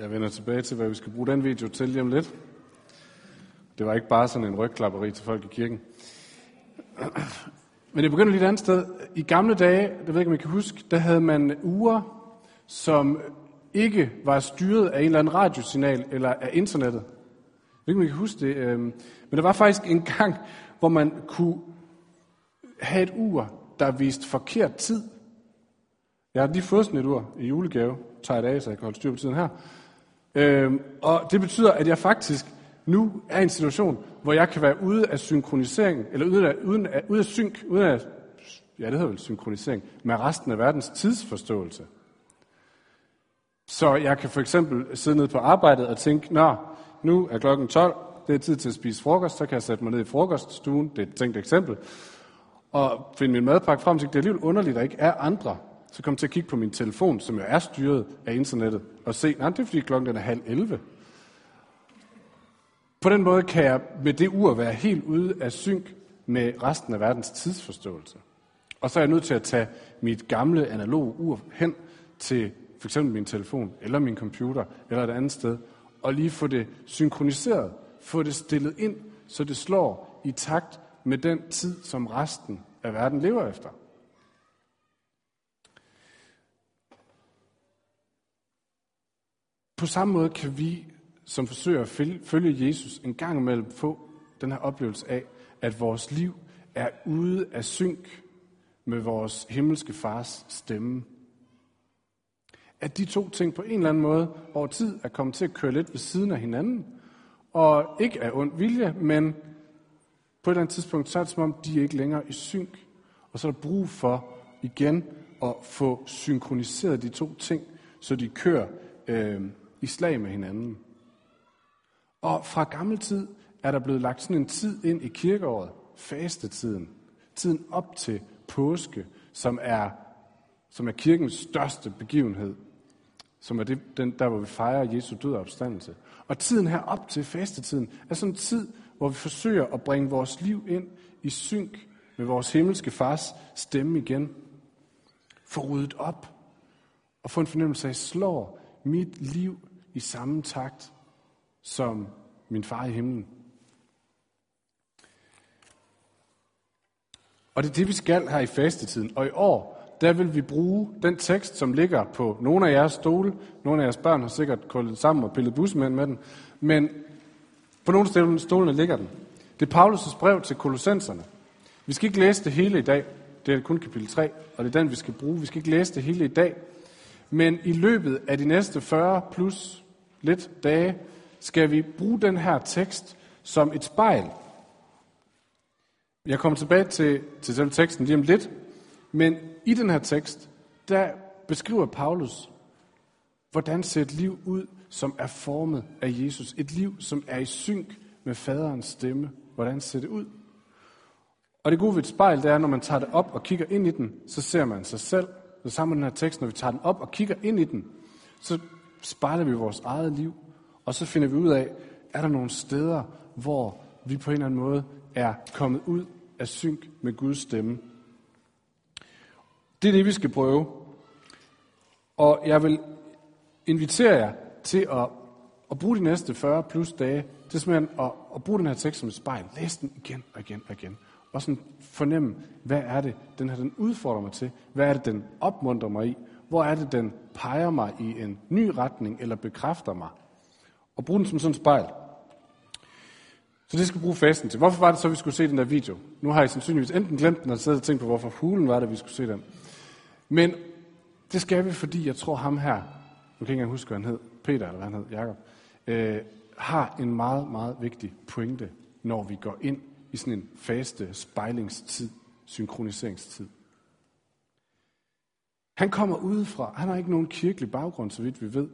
Jeg vender tilbage til, hvad vi skal bruge den video til lige om lidt. Det var ikke bare sådan en rygklapperi til folk i kirken. Men det begynder lidt andet sted. I gamle dage, det ved jeg ikke, om I kan huske, der havde man uger, som ikke var styret af en eller anden radiosignal eller af internettet. Jeg ved ikke, om I kan huske det. Øhm, men der var faktisk en gang, hvor man kunne have et ur, der viste forkert tid. Jeg har lige fået sådan et ur i julegave. Tager det af, så jeg kan holde styr på tiden her. Øhm, og det betyder, at jeg faktisk nu er i en situation, hvor jeg kan være ude af synkronisering, eller uden af, uden af, ude af synk, uden af, ja det hedder vel synkronisering, med resten af verdens tidsforståelse. Så jeg kan for eksempel sidde ned på arbejdet og tænke, nå, nu er klokken 12, det er tid til at spise frokost, så kan jeg sætte mig ned i frokoststuen, det er et tænkt eksempel, og finde min madpakke frem til, det er alligevel underligt, at der ikke er andre. Så kom jeg til at kigge på min telefon, som jo er styret af internettet, og se, nej, det er fordi klokken den er halv 11. På den måde kan jeg med det ur være helt ude af synk med resten af verdens tidsforståelse. Og så er jeg nødt til at tage mit gamle analoge ur hen til for eksempel min telefon, eller min computer, eller et andet sted, og lige få det synkroniseret, få det stillet ind, så det slår i takt med den tid, som resten af verden lever efter. På samme måde kan vi, som forsøger at følge Jesus, en gang imellem få den her oplevelse af, at vores liv er ude af synk med vores himmelske fars stemme. At de to ting på en eller anden måde over tid er kommet til at køre lidt ved siden af hinanden, og ikke af ond vilje, men på et eller andet tidspunkt, så er det som om, de er ikke længere i synk. Og så er der brug for igen at få synkroniseret de to ting, så de kører øh, i slag med hinanden. Og fra gammel tid er der blevet lagt sådan en tid ind i kirkeåret, fastetiden, tiden op til påske, som er, som er kirkens største begivenhed, som er det, den, der, hvor vi fejrer Jesu død og opstandelse. Og tiden her op til fastetiden er sådan en tid, hvor vi forsøger at bringe vores liv ind i synk med vores himmelske fars stemme igen. Få ryddet op og få en fornemmelse af, slår mit liv i samme takt som min far i himlen. Og det er det, vi skal her i fastetiden. Og i år, der vil vi bruge den tekst, som ligger på nogle af jeres stole. Nogle af jeres børn har sikkert koldet sammen og pillet bussemænd med den. Men på nogle af stolene ligger den. Det er Paulus' brev til kolossenserne. Vi skal ikke læse det hele i dag. Det er kun kapitel 3, og det er den, vi skal bruge. Vi skal ikke læse det hele i dag. Men i løbet af de næste 40 plus lidt dage, skal vi bruge den her tekst som et spejl. Jeg kommer tilbage til, til selve teksten lige om lidt, men i den her tekst, der beskriver Paulus, hvordan ser et liv ud, som er formet af Jesus. Et liv, som er i synk med faderens stemme. Hvordan ser det ud? Og det gode ved et spejl, det er, når man tager det op og kigger ind i den, så ser man sig selv. Så sammen med den her tekst, når vi tager den op og kigger ind i den, så spejler vi vores eget liv. Og så finder vi ud af, er der nogle steder, hvor vi på en eller anden måde er kommet ud af synk med Guds stemme. Det er det, vi skal prøve. Og jeg vil invitere jer til at, at bruge de næste 40 plus dage til simpelthen at, at bruge den her tekst som et spejl. Læs den igen og igen og igen. Og sådan fornemme, hvad er det, den her den udfordrer mig til? Hvad er det, den opmuntrer mig i? Hvor er det, den peger mig i en ny retning eller bekræfter mig? Og bruge den som sådan et spejl. Så det skal bruge fasten til. Hvorfor var det så, at vi skulle se den der video? Nu har I sandsynligvis enten glemt den, eller siddet og tænkt på, hvorfor hulen var det, at vi skulle se den. Men det skal vi, fordi jeg tror ham her, nu kan jeg ikke engang huske, hvad han hed, Peter eller hvad han hed, Jacob, øh, har en meget, meget vigtig pointe, når vi går ind i sådan en faste spejlingstid, synkroniseringstid. Han kommer udefra. Han har ikke nogen kirkelig baggrund, så vidt vi ved.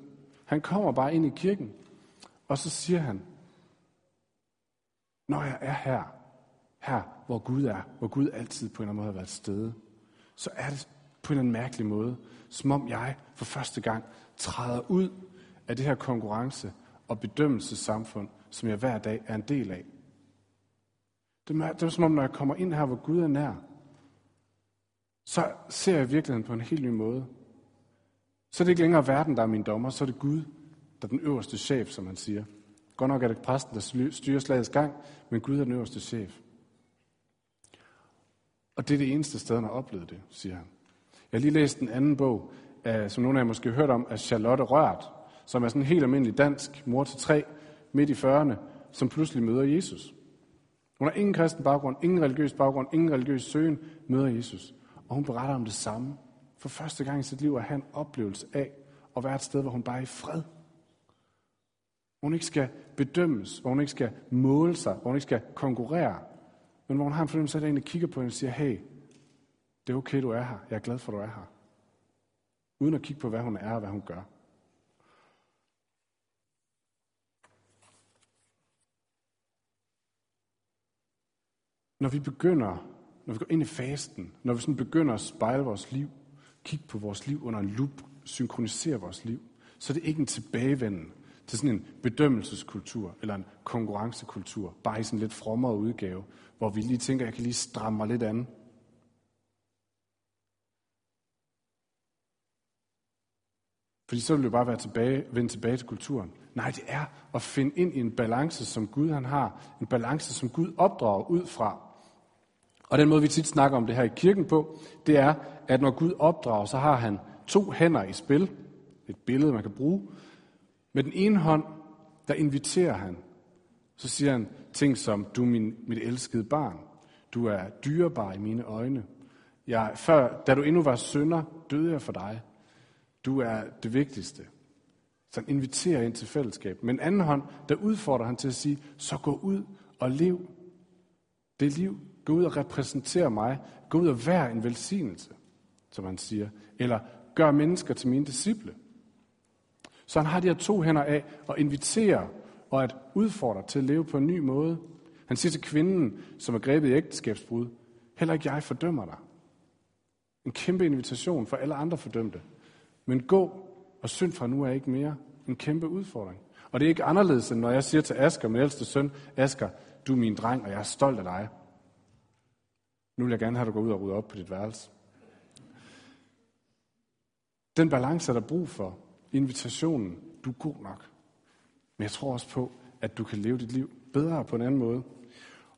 Han kommer bare ind i kirken, og så siger han, når jeg er her, her hvor Gud er, hvor Gud altid på en eller anden måde har været stede, så er det på en eller anden mærkelig måde, som om jeg for første gang træder ud af det her konkurrence- og bedømmelsessamfund, som jeg hver dag er en del af. Det er, det er som om, når jeg kommer ind her, hvor Gud er nær, så ser jeg virkeligheden på en helt ny måde. Så er det ikke længere verden, der er min dommer, så er det Gud, der er den øverste chef, som han siger. Godt nok er det præsten, der styrer slagets gang, men Gud er den øverste chef. Og det er det eneste sted, han har oplevet det, siger han. Jeg har lige læst en anden bog, som nogle af jer måske har hørt om, af Charlotte Rørt, som er sådan en helt almindelig dansk mor til tre, midt i 40'erne, som pludselig møder Jesus. Hun har ingen kristen baggrund, ingen religiøs baggrund, ingen religiøs søgen, møder Jesus. Og hun beretter om det samme. For første gang i sit liv at have en oplevelse af at være et sted, hvor hun bare er i fred. Hvor hun ikke skal bedømmes, hvor hun ikke skal måle sig, hvor hun ikke skal konkurrere. Men hvor hun har en fornemmelse af, at der en, der kigger på hende og siger, hey, det er okay, du er her. Jeg er glad for, at du er her. Uden at kigge på, hvad hun er og hvad hun gør. Når vi begynder, når vi går ind i fasten, når vi sådan begynder at spejle vores liv, kigge på vores liv under en lup, synkronisere vores liv, så er det ikke en tilbagevenden til sådan en bedømmelseskultur eller en konkurrencekultur, bare i sådan en lidt frommere udgave, hvor vi lige tænker, at jeg kan lige stramme mig lidt an. Fordi så vil det jo bare være tilbage, vende tilbage til kulturen. Nej, det er at finde ind i en balance, som Gud han har. En balance, som Gud opdrager ud fra. Og den måde, vi tit snakker om det her i kirken på, det er, at når Gud opdrager, så har han to hænder i spil. Et billede, man kan bruge. Med den ene hånd, der inviterer han. Så siger han ting som, du er min, mit elskede barn. Du er dyrebar i mine øjne. Jeg, før, da du endnu var sønder, døde jeg for dig. Du er det vigtigste. Så han inviterer ind til fællesskab. Men anden hånd, der udfordrer han til at sige, så gå ud og lev det liv. Gå ud og repræsentere mig. Gå ud og vær en velsignelse, som han siger. Eller gør mennesker til mine disciple. Så han har de her to hænder af at invitere og at udfordre til at leve på en ny måde. Han siger til kvinden, som er grebet i ægteskabsbrud, heller ikke jeg fordømmer dig. En kæmpe invitation for alle andre fordømte. Men gå og synd fra nu er ikke mere. En kæmpe udfordring. Og det er ikke anderledes, end når jeg siger til Asker, min ældste søn, Asker, du er min dreng, og jeg er stolt af dig. Nu vil jeg gerne have, at du går ud og rydder op på dit værelse. Den balance er der brug for. Invitationen, du er god nok. Men jeg tror også på, at du kan leve dit liv bedre på en anden måde.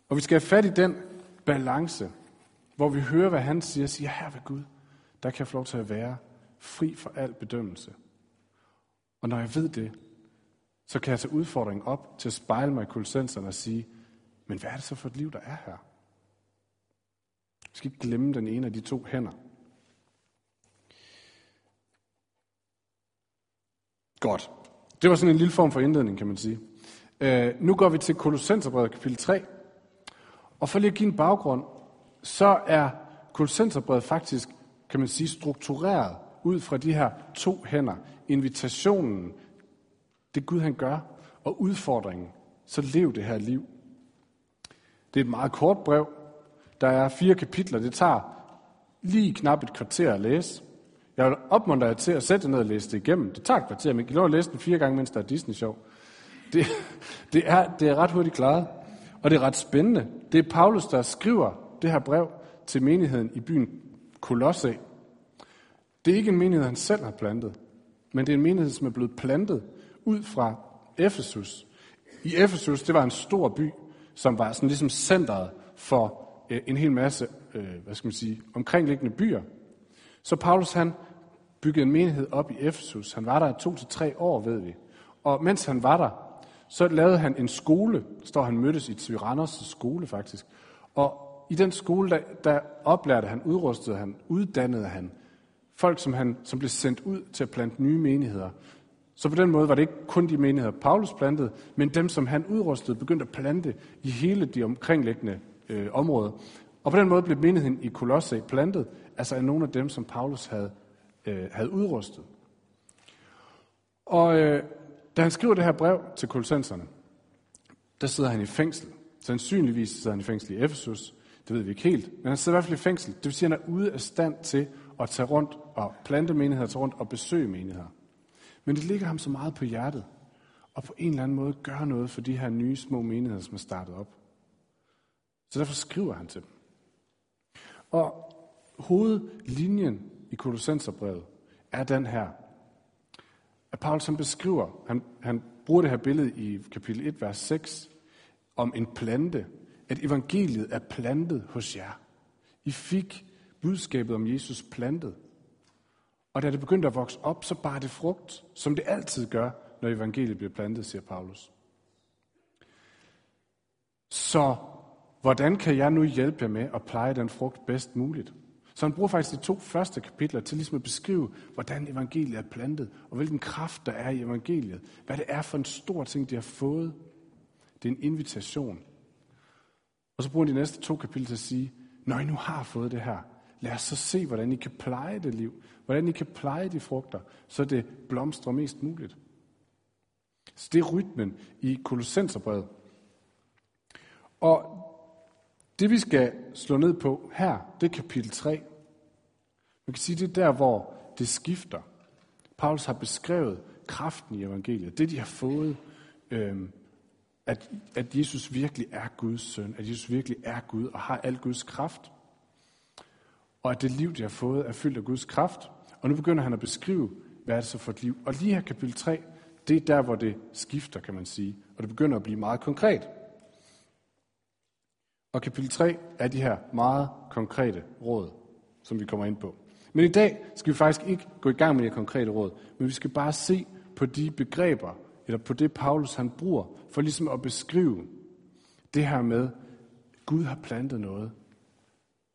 Og vi skal have fat i den balance, hvor vi hører, hvad han siger, siger, her ved Gud, der kan jeg få lov til at være fri for al bedømmelse. Og når jeg ved det, så kan jeg tage udfordringen op til at spejle mig i kulsenserne og sige, men hvad er det så for et liv, der er her? Vi skal ikke glemme den ene af de to hænder. Godt. Det var sådan en lille form for indledning, kan man sige. Øh, nu går vi til Kolossenserbrevet kapitel 3. Og for lige at give en baggrund, så er Kolossenserbrevet faktisk, kan man sige, struktureret ud fra de her to hænder. Invitationen, det Gud han gør, og udfordringen, så lev det her liv. Det er et meget kort brev. Der er fire kapitler. Det tager lige knap et kvarter at læse. Jeg vil opmuntre jer til at sætte jer ned og læse det igennem. Det tager et kvarter, men I kan lov at læse den fire gange, mens der er Disney-show. Det, det, er, det er ret hurtigt klaret, og det er ret spændende. Det er Paulus, der skriver det her brev til menigheden i byen Kolosse. Det er ikke en menighed, han selv har plantet, men det er en menighed, som er blevet plantet ud fra Efesus. I Efesus, det var en stor by, som var sådan ligesom centret for Øh, en hel masse, øh, hvad skal man sige, omkringliggende byer. Så Paulus han byggede en menighed op i Efesus. Han var der to til tre år, ved vi. Og mens han var der, så lavede han en skole. Der står, han mødtes i Tyrannos skole faktisk. Og i den skole, der, der oplærte han, udrustede han, uddannede han folk, som, han, som blev sendt ud til at plante nye menigheder. Så på den måde var det ikke kun de menigheder, Paulus plantede, men dem, som han udrustede, begyndte at plante i hele de omkringliggende øh, områder. Og på den måde blev menigheden i Kolosse plantet, altså af nogle af dem, som Paulus havde, øh, havde udrustet. Og øh, da han skriver det her brev til kolossenserne, der sidder han i fængsel. Sandsynligvis sidder han i fængsel i Efesus, det ved vi ikke helt, men han sidder i hvert fald i fængsel. Det vil sige, at han er ude af stand til at tage rundt og plante menigheder, tage rundt og besøge menigheder. Men det ligger ham så meget på hjertet, og på en eller anden måde gøre noget for de her nye små menigheder, som er startet op. Så derfor skriver han til dem. Og hovedlinjen i Kolossenserbrevet er den her, at Paulus han beskriver, han, han bruger det her billede i kapitel 1, vers 6, om en plante, at evangeliet er plantet hos jer. I fik budskabet om Jesus plantet. Og da det begyndte at vokse op, så bar det frugt, som det altid gør, når evangeliet bliver plantet, siger Paulus. Så hvordan kan jeg nu hjælpe jer med at pleje den frugt bedst muligt? Så han bruger faktisk de to første kapitler til ligesom at beskrive, hvordan evangeliet er plantet, og hvilken kraft der er i evangeliet. Hvad det er for en stor ting, de har fået. Det er en invitation. Og så bruger han de næste to kapitler til at sige, når I nu har fået det her, lad os så se, hvordan I kan pleje det liv. Hvordan I kan pleje de frugter, så det blomstrer mest muligt. Så det er rytmen i Kolossenserbrevet. Og det vi skal slå ned på her, det er kapitel 3. Man kan sige, det er der, hvor det skifter. Paulus har beskrevet kraften i evangeliet, det de har fået, øh, at, at Jesus virkelig er Guds søn, at Jesus virkelig er Gud og har al Guds kraft. Og at det liv, de har fået, er fyldt af Guds kraft. Og nu begynder han at beskrive, hvad er det så for et liv. Og lige her kapitel 3, det er der, hvor det skifter, kan man sige. Og det begynder at blive meget konkret. Og kapitel 3 er de her meget konkrete råd, som vi kommer ind på. Men i dag skal vi faktisk ikke gå i gang med de konkrete råd, men vi skal bare se på de begreber, eller på det Paulus han bruger, for ligesom at beskrive det her med, Gud har plantet noget.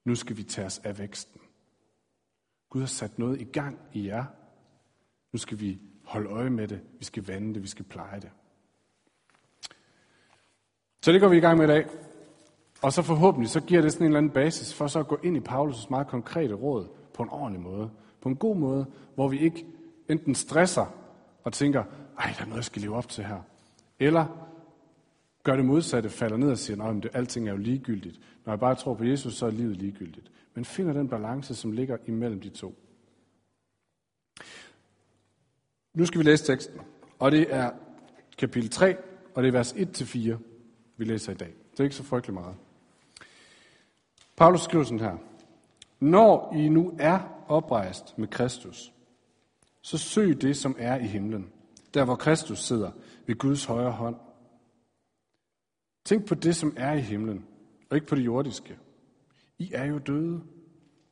Nu skal vi tage os af væksten. Gud har sat noget i gang i jer. Nu skal vi holde øje med det. Vi skal vande det. Vi skal pleje det. Så det går vi i gang med i dag. Og så forhåbentlig, så giver det sådan en eller anden basis for så at gå ind i Paulus' meget konkrete råd på en ordentlig måde. På en god måde, hvor vi ikke enten stresser og tænker, ej, der er noget, jeg skal leve op til her. Eller gør det modsatte, falder ned og siger, at alting er jo ligegyldigt. Når jeg bare tror på Jesus, så er livet ligegyldigt. Men finder den balance, som ligger imellem de to. Nu skal vi læse teksten, og det er kapitel 3, og det er vers 1-4, vi læser i dag. Det er ikke så frygtelig meget. Paulus skriver sådan her. Når I nu er oprejst med Kristus, så søg det, som er i himlen, der hvor Kristus sidder ved Guds højre hånd. Tænk på det, som er i himlen, og ikke på det jordiske. I er jo døde,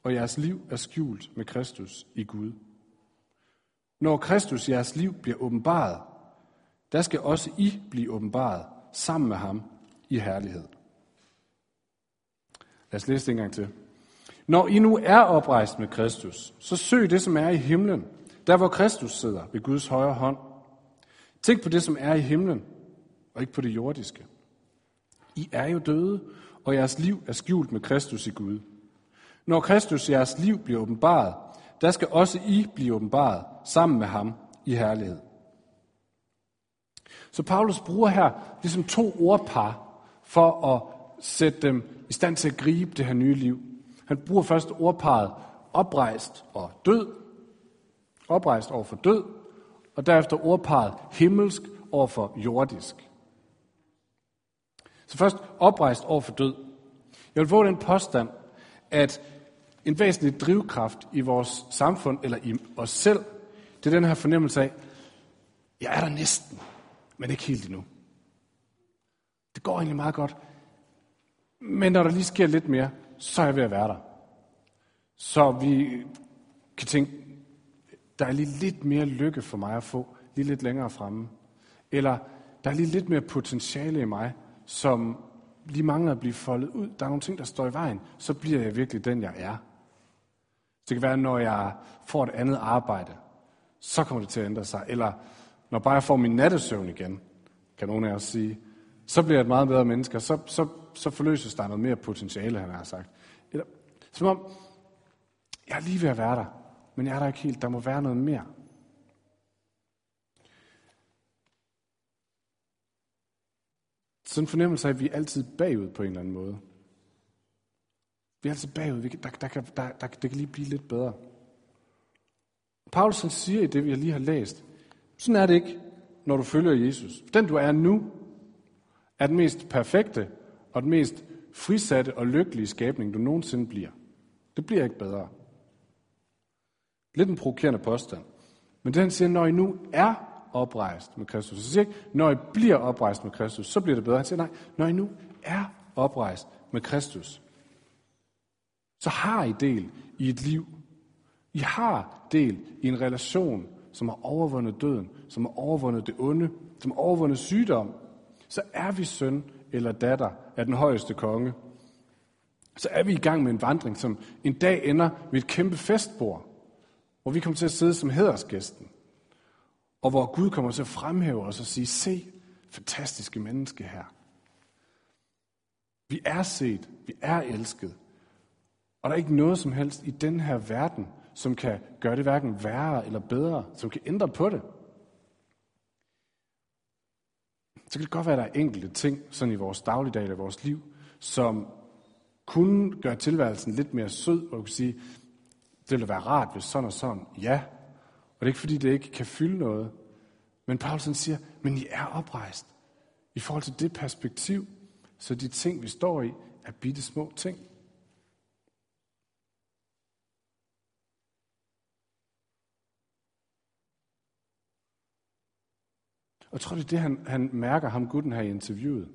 og jeres liv er skjult med Kristus i Gud. Når Kristus jeres liv bliver åbenbaret, der skal også I blive åbenbaret sammen med ham i herlighed. Lad os læse det en gang til. Når I nu er oprejst med Kristus, så søg det, som er i himlen, der hvor Kristus sidder ved Guds højre hånd. Tænk på det, som er i himlen, og ikke på det jordiske. I er jo døde, og jeres liv er skjult med Kristus i Gud. Når Kristus jeres liv bliver åbenbaret, der skal også I blive åbenbaret sammen med ham i herlighed. Så Paulus bruger her ligesom to ordpar for at sætte dem i stand til at gribe det her nye liv. Han bruger først ordparet oprejst og død, oprejst over for død, og derefter ordparet himmelsk over for jordisk. Så først oprejst over for død. Jeg vil få den påstand, at en væsentlig drivkraft i vores samfund, eller i os selv, det er den her fornemmelse af, jeg er der næsten, men ikke helt endnu. Det går egentlig meget godt. Men når der lige sker lidt mere, så er jeg ved at være der. Så vi kan tænke, der er lige lidt mere lykke for mig at få, lige lidt længere fremme. Eller der er lige lidt mere potentiale i mig, som lige mangler at blive foldet ud. Der er nogle ting, der står i vejen. Så bliver jeg virkelig den, jeg er. Det kan være, når jeg får et andet arbejde, så kommer det til at ændre sig. Eller når bare jeg får min nattesøvn igen, kan nogen af os sige, så bliver jeg et meget bedre menneske, så, så, så forløses der noget mere potentiale, han har sagt. Eller, som om, jeg er lige ved at være der, men jeg er der ikke helt. Der må være noget mere. Sådan en fornemmelse af, at vi er altid bagud på en eller anden måde. Vi er altid bagud. Vi kan, der, der, kan, der, der, det kan lige blive lidt bedre. Paulus han siger i det, vi lige har læst, sådan er det ikke, når du følger Jesus. Den du er nu, er den mest perfekte og den mest frisatte og lykkelige skabning, du nogensinde bliver. Det bliver ikke bedre. Lidt en provokerende påstand. Men det han siger, når I nu er oprejst med Kristus. Så siger ikke, når I bliver oprejst med Kristus, så bliver det bedre. Han siger, nej, når I nu er oprejst med Kristus, så har I del i et liv. I har del i en relation, som har overvundet døden, som har overvundet det onde, som har overvundet sygdom. Så er vi søn eller datter af den højeste konge. Så er vi i gang med en vandring, som en dag ender ved et kæmpe festbord, hvor vi kommer til at sidde som hedersgæsten. Og hvor Gud kommer til at fremhæve os og sige, se, fantastiske menneske her. Vi er set, vi er elsket. Og der er ikke noget som helst i den her verden, som kan gøre det hverken værre eller bedre, som kan ændre på det. Så kan det godt være, at der er enkelte ting sådan i vores dagligdag eller vores liv, som kunne gøre tilværelsen lidt mere sød, og du kan sige, det ville være rart, hvis sådan og sådan. Ja, og det er ikke fordi, det ikke kan fylde noget. Men Paulsen siger, men I er oprejst. I forhold til det perspektiv, så de ting, vi står i, er bitte små ting. Og tror, det er det, han, han mærker ham gutten her i interviewet.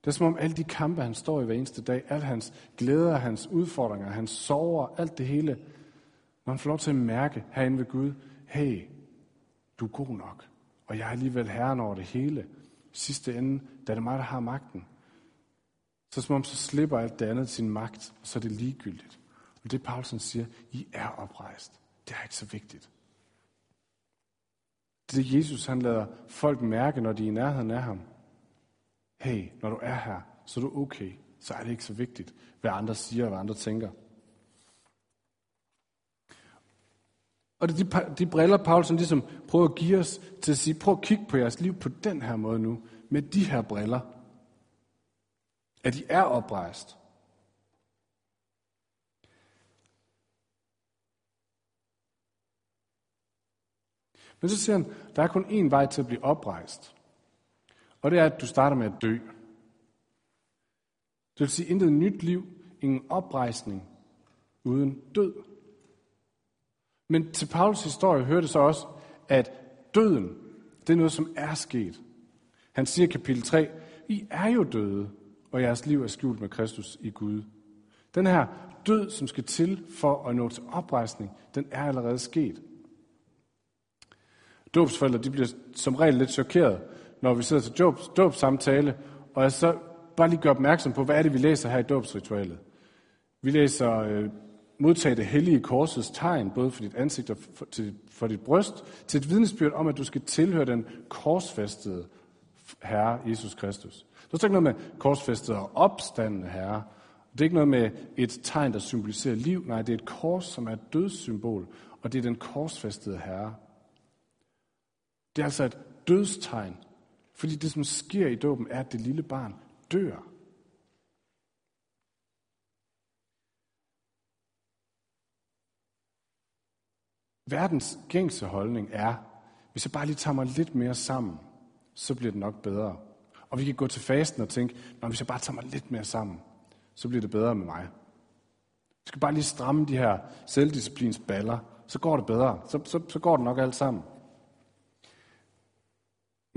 Det er som om alle de kampe, han står i hver eneste dag, alle hans glæder, hans udfordringer, hans sorger, alt det hele, når han får lov til at mærke herinde ved Gud, hey, du er god nok, og jeg er alligevel herren over det hele. Sidste ende, da er det mig, der har magten. Så som om så slipper alt det andet sin magt, og så er det ligegyldigt. Og det Paulsen siger, I er oprejst. Det er ikke så vigtigt. Det er Jesus han lader folk mærke, når de er i nærheden af ham. Hey, når du er her, så er du okay. Så er det ikke så vigtigt, hvad andre siger og hvad andre tænker. Og det er de, de briller, Paul som ligesom prøver at give os til at sige, prøv at kigge på jeres liv på den her måde nu, med de her briller. At I er oprejst. Men så siger han, der er kun én vej til at blive oprejst. Og det er, at du starter med at dø. Det vil sige, intet nyt liv, ingen oprejsning uden død. Men til Paulus historie hører det så også, at døden, det er noget, som er sket. Han siger i kapitel 3, I er jo døde, og jeres liv er skjult med Kristus i Gud. Den her død, som skal til for at nå til oprejsning, den er allerede sket. Dåbsforældre de bliver som regel lidt chokeret, når vi sidder til dåbssamtale, og jeg så bare lige gør opmærksom på, hvad er det, vi læser her i dåbsritualet. Vi læser øh, modtage det hellige korsets tegn, både for dit ansigt og for, til, for dit bryst, til et vidnesbyrd om, at du skal tilhøre den korsfæstede Herre Jesus Kristus. Det er ikke noget med korsfæstede og opstandende Herre. Det er ikke noget med et tegn, der symboliserer liv. Nej, det er et kors, som er et dødssymbol, og det er den korsfæstede Herre. Det er altså et dødstegn, fordi det, som sker i dåben, er, at det lille barn dør. Verdens gængse holdning er, hvis jeg bare lige tager mig lidt mere sammen, så bliver det nok bedre. Og vi kan gå til fasten og tænke, Nå, hvis jeg bare tager mig lidt mere sammen, så bliver det bedre med mig. Vi skal bare lige stramme de her selvdisciplins baller, så går det bedre. Så, så, så går det nok alt sammen.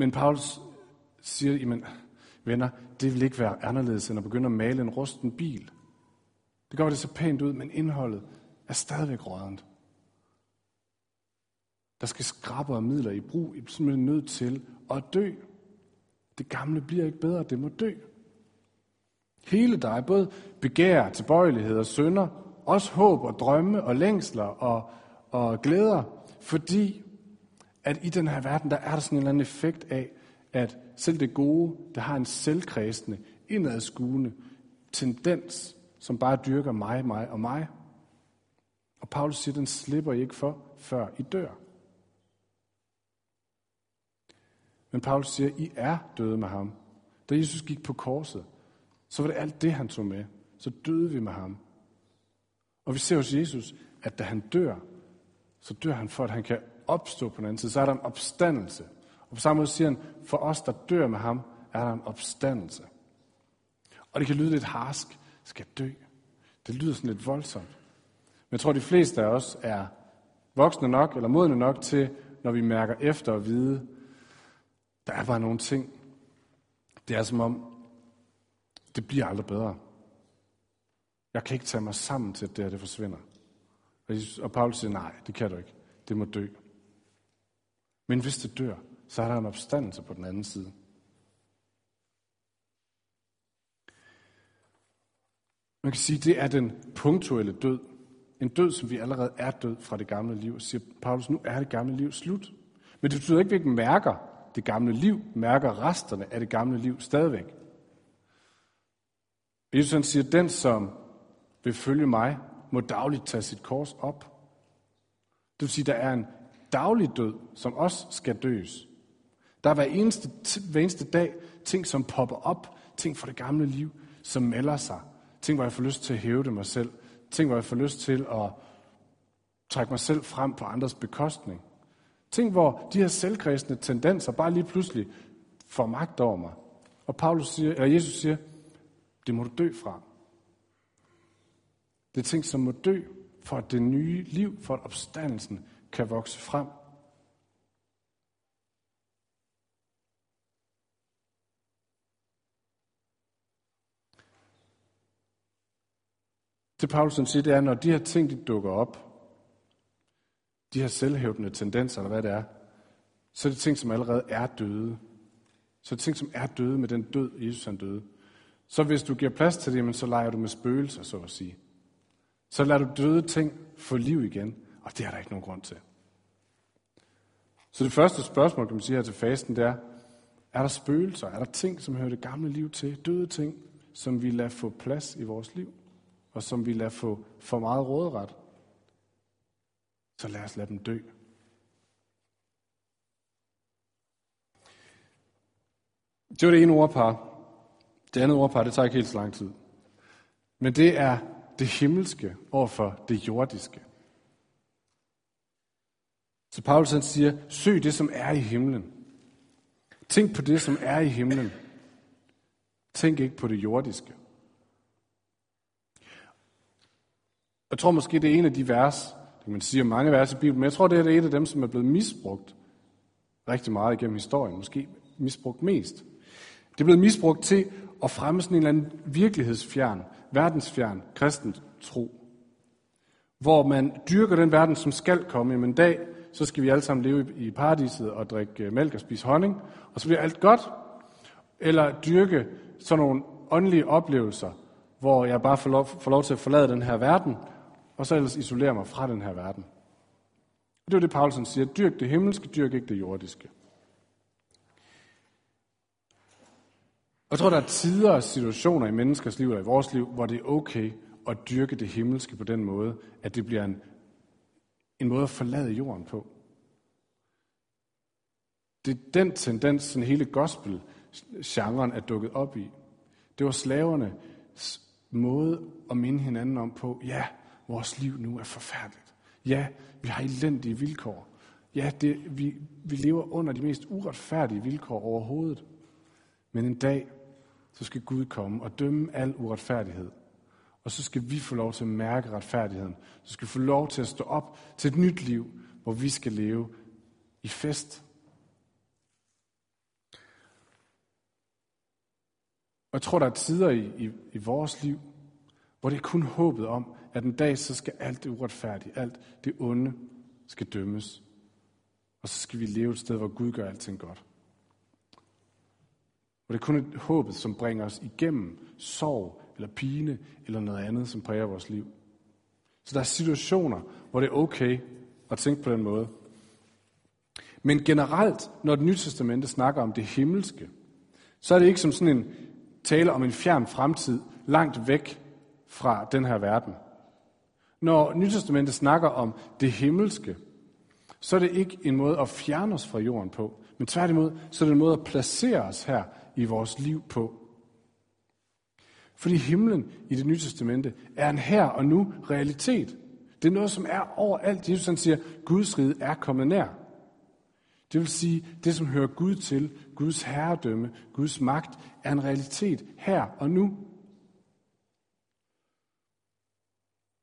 Men Paulus siger, jamen, venner, det vil ikke være anderledes end at begynde at male en rusten bil. Det gør det så pænt ud, men indholdet er stadigvæk rådent. Der skal skraber og midler i brug. I er simpelthen nødt til at dø. Det gamle bliver ikke bedre, det må dø. Hele dig, både begær, tilbøjelighed og sønder, også håb og drømme og længsler og, og glæder, fordi at i den her verden, der er der sådan en eller anden effekt af, at selv det gode, der har en selvkredsende, indadskuende tendens, som bare dyrker mig, mig og mig. Og Paulus siger, den slipper I ikke for, før I dør. Men Paulus siger, I er døde med ham. Da Jesus gik på korset, så var det alt det, han tog med. Så døde vi med ham. Og vi ser hos Jesus, at da han dør, så dør han for, at han kan opstå på den anden side. Så er der en opstandelse. Og på samme måde siger han, for os, der dør med ham, er der en opstandelse. Og det kan lyde lidt harsk. Skal dø? Det lyder sådan lidt voldsomt. Men jeg tror, de fleste af os er voksne nok eller modne nok til, når vi mærker efter at vide, der er bare nogle ting. Det er som om, det bliver aldrig bedre. Jeg kan ikke tage mig sammen til, at det her det forsvinder. Og Paulus siger, nej, det kan du ikke. Det må dø. Men hvis det dør, så er der en opstandelse på den anden side. Man kan sige, at det er den punktuelle død. En død, som vi allerede er død fra det gamle liv. Og siger Paulus, nu er det gamle liv slut. Men det betyder ikke, at vi ikke mærker det gamle liv, mærker resterne af det gamle liv stadigvæk. Jesus han siger, den som vil følge mig, må dagligt tage sit kors op. Det vil sige, der er en daglig død, som også skal døs. Der er hver eneste, hver eneste dag ting, som popper op, ting fra det gamle liv, som melder sig. Ting, hvor jeg får lyst til at hæve det mig selv. Ting, hvor jeg får lyst til at trække mig selv frem på andres bekostning. Ting, hvor de her selvkredsende tendenser bare lige pludselig får magt over mig. Og Paulus siger, eller Jesus siger, det må du dø fra. Det er ting, som må dø, for at det nye liv, for at opstandelsen kan vokse frem. Det Paulus siger, det er, når de her ting de dukker op, de her selvhævdende tendenser, eller hvad det er, så er det ting, som allerede er døde. Så er det ting, som er døde med den død, Jesus han døde. Så hvis du giver plads til det, så leger du med spøgelser, så at sige. Så lader du døde ting få liv igen, og det er der ikke nogen grund til. Så det første spørgsmål, kan man sige her til fasten, det er, er der spøgelser? Er der ting, som hører det gamle liv til? Døde ting, som vi lader få plads i vores liv? Og som vi lader få for meget råderet? Så lad os lade dem dø. Det var det ene ordpar. Det andet ordpar, det tager ikke helt så lang tid. Men det er det himmelske over for det jordiske. Så Paulus han siger, søg det, som er i himlen. Tænk på det, som er i himlen. Tænk ikke på det jordiske. Jeg tror måske, det er en af de vers, det kan man sige om mange vers i Bibelen, men jeg tror, det er et af dem, som er blevet misbrugt rigtig meget igennem historien. Måske misbrugt mest. Det er blevet misbrugt til at fremme sådan en eller anden virkelighedsfjern, verdensfjern kristen tro. Hvor man dyrker den verden, som skal komme. Men en dag, så skal vi alle sammen leve i paradiset og drikke øh, mælk og spise honning, og så bliver alt godt. Eller dyrke sådan nogle åndelige oplevelser, hvor jeg bare får lov, får lov til at forlade den her verden, og så ellers isolere mig fra den her verden. Det er det, Paulsen siger. Dyrk det himmelske, dyrk ikke det jordiske. Jeg tror, der er tider og situationer i menneskers liv eller i vores liv, hvor det er okay at dyrke det himmelske på den måde, at det bliver en, en måde at forlade jorden på. Det er den tendens, som hele gospel-genren er dukket op i. Det var slaverne måde at minde hinanden om på, ja, vores liv nu er forfærdeligt. Ja, vi har elendige vilkår. Ja, det, vi, vi lever under de mest uretfærdige vilkår overhovedet. Men en dag, så skal Gud komme og dømme al uretfærdighed. Og så skal vi få lov til at mærke retfærdigheden. Så skal vi få lov til at stå op til et nyt liv, hvor vi skal leve i fest. Og jeg tror, der er tider i, i, i vores liv, hvor det er kun håbet om, at en dag så skal alt det uretfærdige, alt det onde, skal dømmes. Og så skal vi leve et sted, hvor Gud gør alting godt. Og det er kun et håbet, som bringer os igennem sorg, eller pine, eller noget andet, som præger vores liv. Så der er situationer, hvor det er okay at tænke på den måde. Men generelt, når det nye testamente snakker om det himmelske, så er det ikke som sådan en tale om en fjern fremtid, langt væk fra den her verden. Når Nytestamentet snakker om det himmelske, så er det ikke en måde at fjerne os fra jorden på, men tværtimod, så er det en måde at placere os her i vores liv på. Fordi himlen i det nye testamente er en her og nu realitet. Det er noget, som er overalt. Jesus han siger, Guds rige er kommet nær. Det vil sige, det som hører Gud til, Guds herredømme, Guds magt, er en realitet her og nu.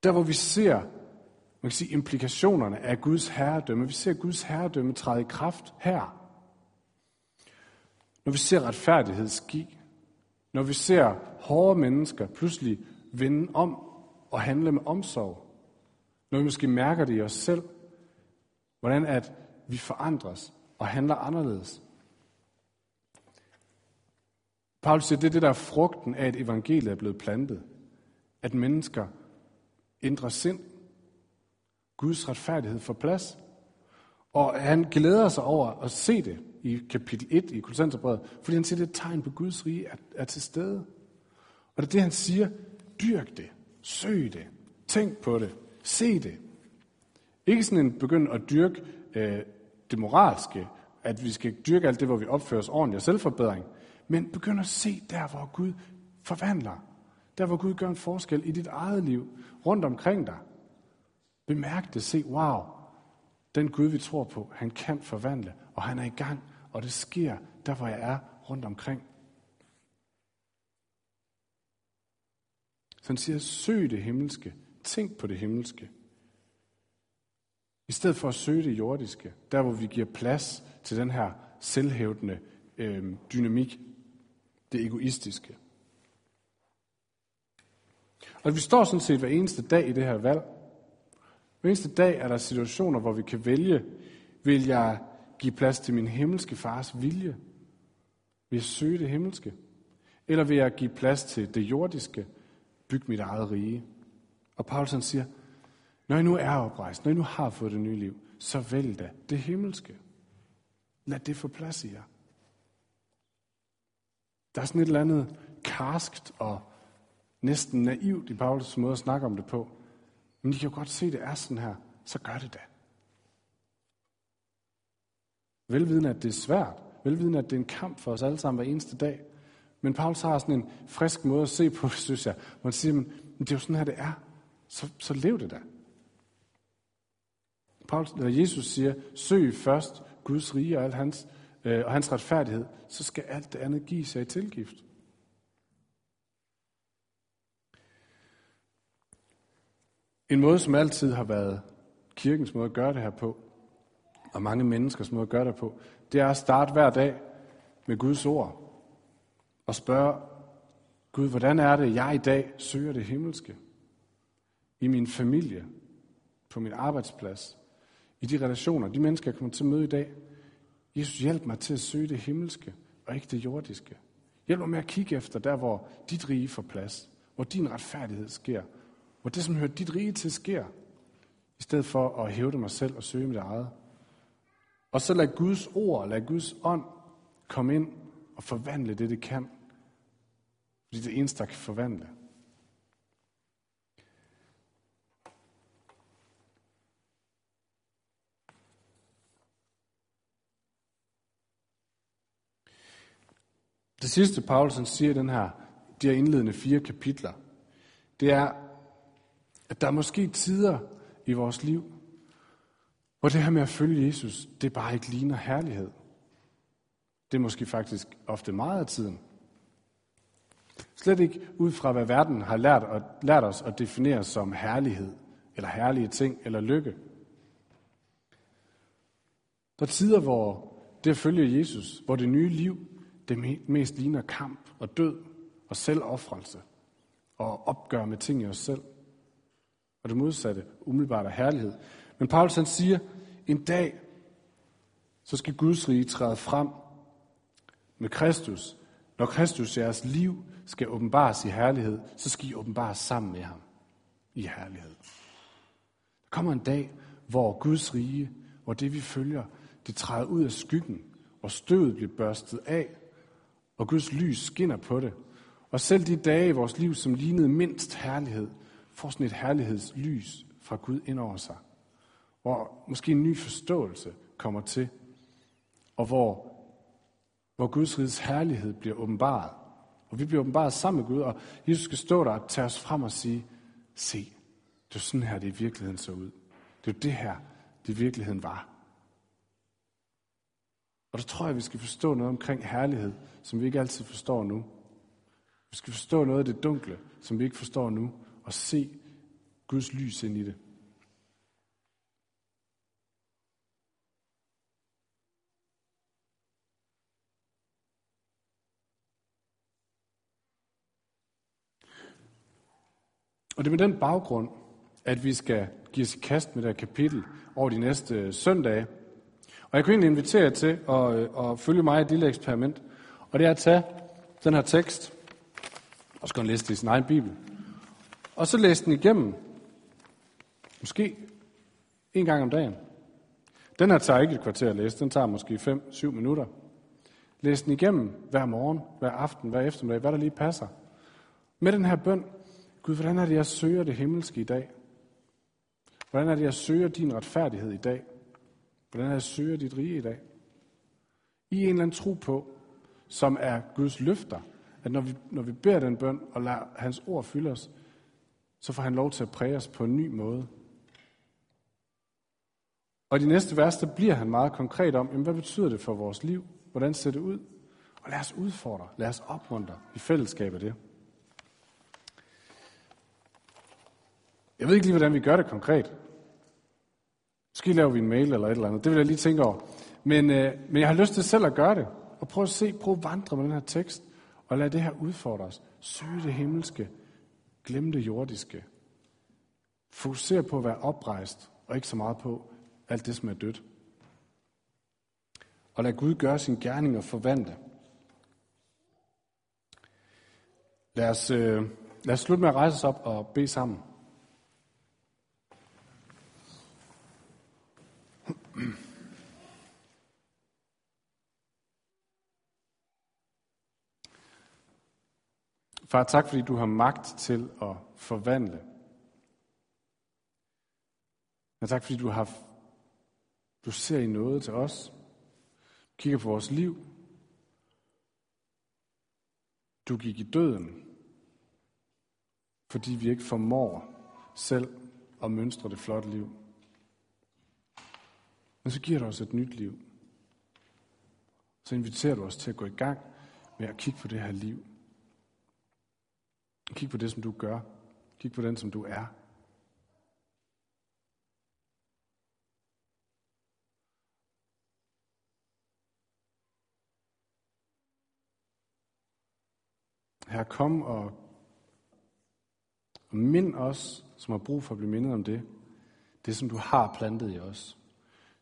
Der hvor vi ser Man kan sige implikationerne af Guds herredømme. Vi ser Guds herredømme træde i kraft her. Når vi ser retfærdighed ske. Når vi ser hårde mennesker pludselig vende om og handle med omsorg. Når vi måske mærker det i os selv. Hvordan at vi forandres og handler anderledes. Paulus siger, det er det, der er frugten af, at evangeliet er blevet plantet. At mennesker ændrer sind. Guds retfærdighed får plads. Og han glæder sig over at se det i kapitel 1 i Kolossenserbrevet, fordi han siger, det er et tegn på Guds rige er, er til stede. Og det er det, han siger, dyrk det, søg det, tænk på det, se det. Ikke sådan en begynd at dyrke øh, det moralske, at vi skal dyrke alt det, hvor vi opfører os ordentligt og selvforbedring, men begynd at se der, hvor Gud forvandler. Der, hvor Gud gør en forskel i dit eget liv, rundt omkring dig. Bemærk det, se, wow, den Gud, vi tror på, han kan forvandle, og han er i gang, og det sker der, hvor jeg er rundt omkring. Så han siger, søg det himmelske, tænk på det himmelske. I stedet for at søge det jordiske, der hvor vi giver plads til den her selvhævdende øh, dynamik, det egoistiske. Og vi står sådan set hver eneste dag i det her valg. Hver eneste dag er der situationer, hvor vi kan vælge, vil jeg give plads til min himmelske fars vilje? Vil jeg søge det himmelske? Eller vil jeg give plads til det jordiske, bygge mit eget rige? Og Paulsen siger, når I nu er oprejst, når I nu har fået det nye liv, så vælg da det himmelske. Lad det få plads i jer. Der er sådan et eller andet karskt og næsten naivt i Paulus måde at snakke om det på. Men I kan jo godt se, at det er sådan her. Så gør det da. Velvidende, at det er svært. Velvidende, at det er en kamp for os alle sammen hver eneste dag. Men Paulus har sådan en frisk måde at se på synes jeg. Hvor han siger, men det er jo sådan her, det er. Så, så lev det da. Paulus, eller Jesus siger, søg først Guds rige og, alt hans, øh, og hans retfærdighed, så skal alt det andet give sig i tilgift. En måde, som altid har været kirkens måde at gøre det her på, og mange menneskers måde at gøre det på, det er at starte hver dag med Guds ord og spørge Gud, hvordan er det, jeg i dag søger det himmelske? I min familie, på min arbejdsplads, i de relationer, de mennesker, jeg kommer til at møde i dag. Jesus, hjælp mig til at søge det himmelske, og ikke det jordiske. Hjælp mig med at kigge efter der, hvor dit rige får plads, hvor din retfærdighed sker, hvor det, som hører dit rige til, sker, i stedet for at hævde mig selv og søge mit eget. Og så lad Guds ord, lad Guds ånd komme ind og forvandle det, det kan. Fordi det er det eneste, der kan forvandle. Det sidste, Paulsen siger i den her, de her indledende fire kapitler, det er, at der er måske tider i vores liv, hvor det her med at følge Jesus, det bare ikke ligner herlighed. Det er måske faktisk ofte meget af tiden. Slet ikke ud fra, hvad verden har lært, og, lært os at definere som herlighed, eller herlige ting, eller lykke. Der er tider, hvor det at følge Jesus, hvor det nye liv, det mest ligner kamp og død og selvoffrelse og opgør med ting i os selv. Og det modsatte, umiddelbart er herlighed. Men Paulus han siger, en dag, så skal Guds rige træde frem med Kristus. Når Kristus, jeres liv, skal åbenbares i herlighed, så skal I åbenbares sammen med ham i herlighed. Der kommer en dag, hvor Guds rige, hvor det vi følger, det træder ud af skyggen, og støvet bliver børstet af, og Guds lys skinner på det. Og selv de dage i vores liv, som lignede mindst herlighed, får sådan et herlighedslys fra Gud ind over sig. Hvor måske en ny forståelse kommer til, og hvor, hvor Guds riges herlighed bliver åbenbaret. Og vi bliver åbenbaret sammen med Gud, og Jesus skal stå der og tage os frem og sige, se, det er sådan her, det i virkeligheden så ud. Det er det her, det i virkeligheden var. Og der tror jeg, vi skal forstå noget omkring herlighed, som vi ikke altid forstår nu. Vi skal forstå noget af det dunkle, som vi ikke forstår nu, og se Guds lys ind i det. Og det er med den baggrund, at vi skal give os kast med det her kapitel over de næste øh, søndage. Og jeg kunne egentlig invitere jer til at, øh, at følge mig i et lille eksperiment. Og det er at tage den her tekst, og så kan læse det i sin egen bibel. Og så læse den igennem, måske en gang om dagen. Den her tager ikke et kvarter at læse, den tager måske 5-7 minutter. Læs den igennem hver morgen, hver aften, hver eftermiddag, hvad der lige passer. Med den her bøn, Gud, hvordan er det, jeg søger det himmelske i dag? Hvordan er det, jeg søger din retfærdighed i dag? Hvordan er det, jeg søger dit rige i dag? I en eller anden tro på, som er Guds løfter, at når vi, når vi beder den bøn og lader hans ord fylde os, så får han lov til at præge os på en ny måde. Og i de næste vers, der bliver han meget konkret om, jamen, hvad betyder det for vores liv? Hvordan ser det ud? Og lad os udfordre, lad os opmuntre i fællesskab af det. Jeg ved ikke lige, hvordan vi gør det konkret. Måske laver vi en mail eller et eller andet. Det vil jeg lige tænke over. Men, øh, men jeg har lyst til selv at gøre det. Og prøve at se, prøve at vandre med den her tekst. Og lad det her udfordre os. Søge det himmelske. Glem det jordiske. Fokuser på at være oprejst, og ikke så meget på alt det, som er dødt. Og lad Gud gøre sin gerning og forvandle. Lad os, øh, lad os slutte med at rejse os op og bede sammen. Far, tak fordi du har magt til at forvandle. Ja, tak fordi du har du ser i noget til os. Du kigger på vores liv. Du gik i døden, fordi vi ikke formår selv at mønstre det flotte liv. Men så giver du os et nyt liv. Så inviterer du os til at gå i gang med at kigge på det her liv. Kig på det, som du gør. Kig på den, som du er. Her kom og, og mind os, som har brug for at blive mindet om det. Det, som du har plantet i os.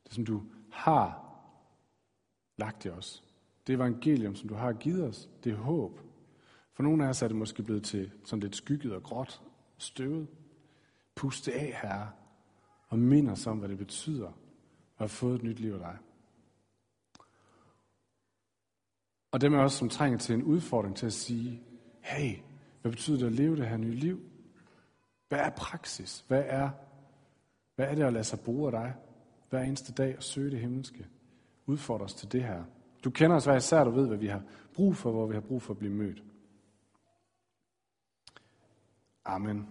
Det, som du har lagt i os. Det evangelium, som du har givet os. Det er håb. For nogle af os er det måske blevet til sådan lidt skygget og gråt, støvet. Pust af, Herre, og mind os om, hvad det betyder at have fået et nyt liv af dig. Og dem er også, som trænger til en udfordring til at sige, hey, hvad betyder det at leve det her nye liv? Hvad er praksis? Hvad er, hvad er det at lade sig bruge af dig? Hver eneste dag at søge det himmelske. Udfordre os til det her. Du kender os hver især, du ved, hvad vi har brug for, hvor vi har brug for at blive mødt. Amen.